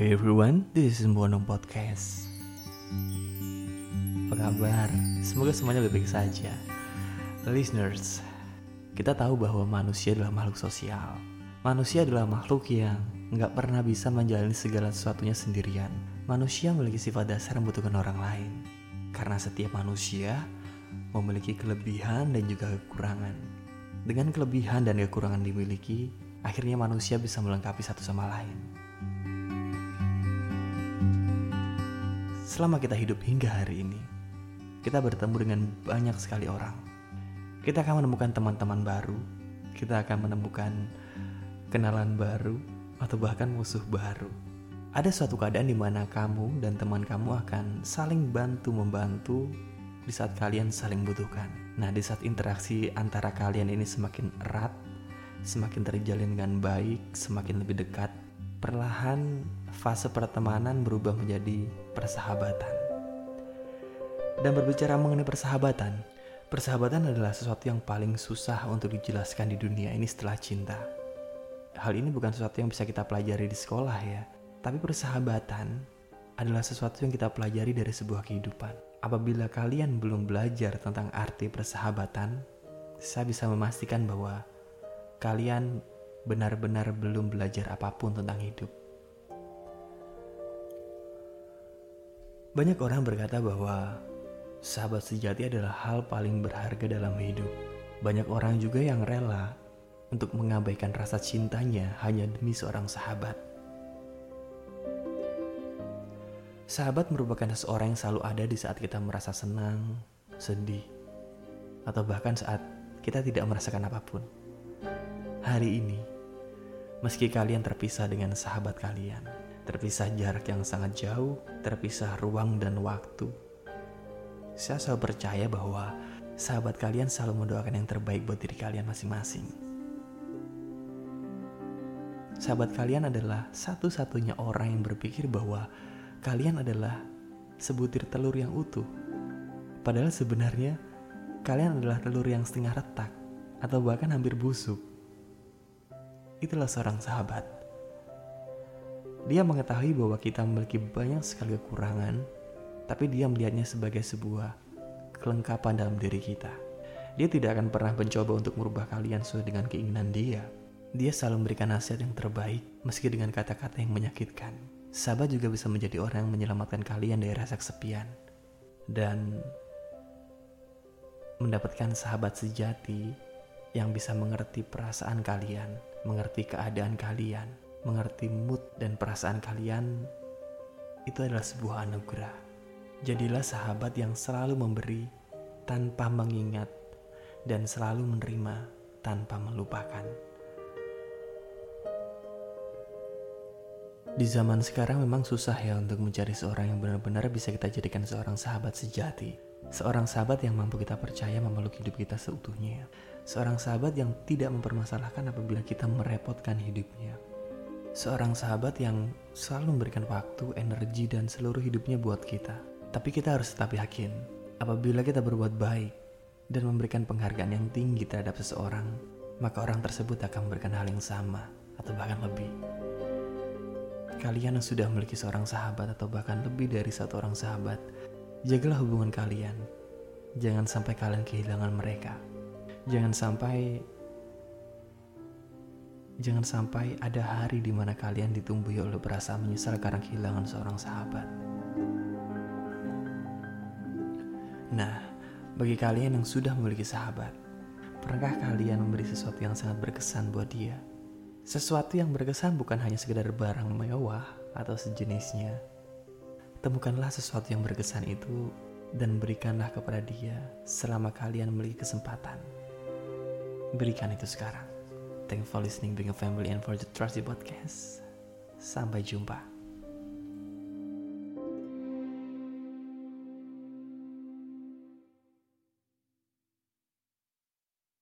Hey everyone, this is Mbonong Podcast. Apa kabar? Semoga semuanya baik-baik saja. Listeners, kita tahu bahwa manusia adalah makhluk sosial. Manusia adalah makhluk yang nggak pernah bisa menjalani segala sesuatunya sendirian. Manusia memiliki sifat dasar membutuhkan orang lain. Karena setiap manusia memiliki kelebihan dan juga kekurangan. Dengan kelebihan dan kekurangan dimiliki, akhirnya manusia bisa melengkapi satu sama lain. Selama kita hidup hingga hari ini, kita bertemu dengan banyak sekali orang. Kita akan menemukan teman-teman baru, kita akan menemukan kenalan baru, atau bahkan musuh baru. Ada suatu keadaan di mana kamu dan teman kamu akan saling bantu-membantu di saat kalian saling butuhkan. Nah, di saat interaksi antara kalian ini semakin erat, semakin terjalin dengan baik, semakin lebih dekat, perlahan fase pertemanan berubah menjadi persahabatan. Dan berbicara mengenai persahabatan, persahabatan adalah sesuatu yang paling susah untuk dijelaskan di dunia ini setelah cinta. Hal ini bukan sesuatu yang bisa kita pelajari di sekolah ya, tapi persahabatan adalah sesuatu yang kita pelajari dari sebuah kehidupan. Apabila kalian belum belajar tentang arti persahabatan, saya bisa memastikan bahwa kalian benar-benar belum belajar apa pun tentang hidup. Banyak orang berkata bahwa sahabat sejati adalah hal paling berharga dalam hidup. Banyak orang juga yang rela untuk mengabaikan rasa cintanya hanya demi seorang sahabat. Sahabat merupakan seseorang yang selalu ada di saat kita merasa senang, sedih, atau bahkan saat kita tidak merasakan apa pun. Hari ini, meski kalian terpisah dengan sahabat kalian, terpisah jarak yang sangat jauh, terpisah ruang dan waktu, saya selalu percaya bahwa sahabat kalian selalu mendoakan yang terbaik buat diri kalian masing-masing. Sahabat kalian adalah satu-satunya orang yang berpikir bahwa kalian adalah sebutir telur yang utuh. Padahal sebenarnya kalian adalah telur yang setengah retak atau bahkan hampir busuk. Itulah seorang sahabat. Dia mengetahui bahwa kita memiliki banyak sekali kekurangan, tapi dia melihatnya sebagai sebuah kelengkapan dalam diri kita. Dia tidak akan pernah mencoba untuk merubah kalian sesuai dengan keinginan dia. Dia selalu memberikan nasihat yang terbaik, meski dengan kata-kata yang menyakitkan. Sahabat juga bisa menjadi orang yang menyelamatkan kalian dari rasa kesepian dan mendapatkan sahabat sejati yang bisa mengerti perasaan kalian, mengerti keadaan kalian, mengerti mood dan perasaan kalian. Itu adalah sebuah anugerah. Jadilah sahabat yang selalu memberi tanpa mengingat dan selalu menerima tanpa melupakan. Di zaman sekarang memang susah ya untuk mencari seorang yang benar-benar bisa kita jadikan seorang sahabat sejati. Seorang sahabat yang mampu kita percaya memeluk hidup kita seutuhnya. Seorang sahabat yang tidak mempermasalahkan apabila kita merepotkan hidupnya. Seorang sahabat yang selalu memberikan waktu, energi, dan seluruh hidupnya buat kita. Tapi kita harus tetap yakin, apabila kita berbuat baik dan memberikan penghargaan yang tinggi terhadap seseorang, maka orang tersebut akan memberikan hal yang sama atau bahkan lebih. Kalian yang sudah memiliki seorang sahabat atau bahkan lebih dari satu orang sahabat, jagalah hubungan kalian. Jangan sampai kalian kehilangan mereka. Jangan sampai Jangan sampai ada hari di mana kalian ditumbuhi oleh perasaan menyesal karena kehilangan seorang sahabat. Nah, bagi kalian yang sudah memiliki sahabat, pernahkah kalian memberi sesuatu yang sangat berkesan buat dia? Sesuatu yang berkesan bukan hanya sekedar barang mewah atau sejenisnya. Temukanlah sesuatu yang berkesan itu dan berikanlah kepada dia selama kalian memiliki kesempatan. Berikan itu sekarang. Thank you for listening Being a Family and for the Trusty Podcast. Sampai jumpa.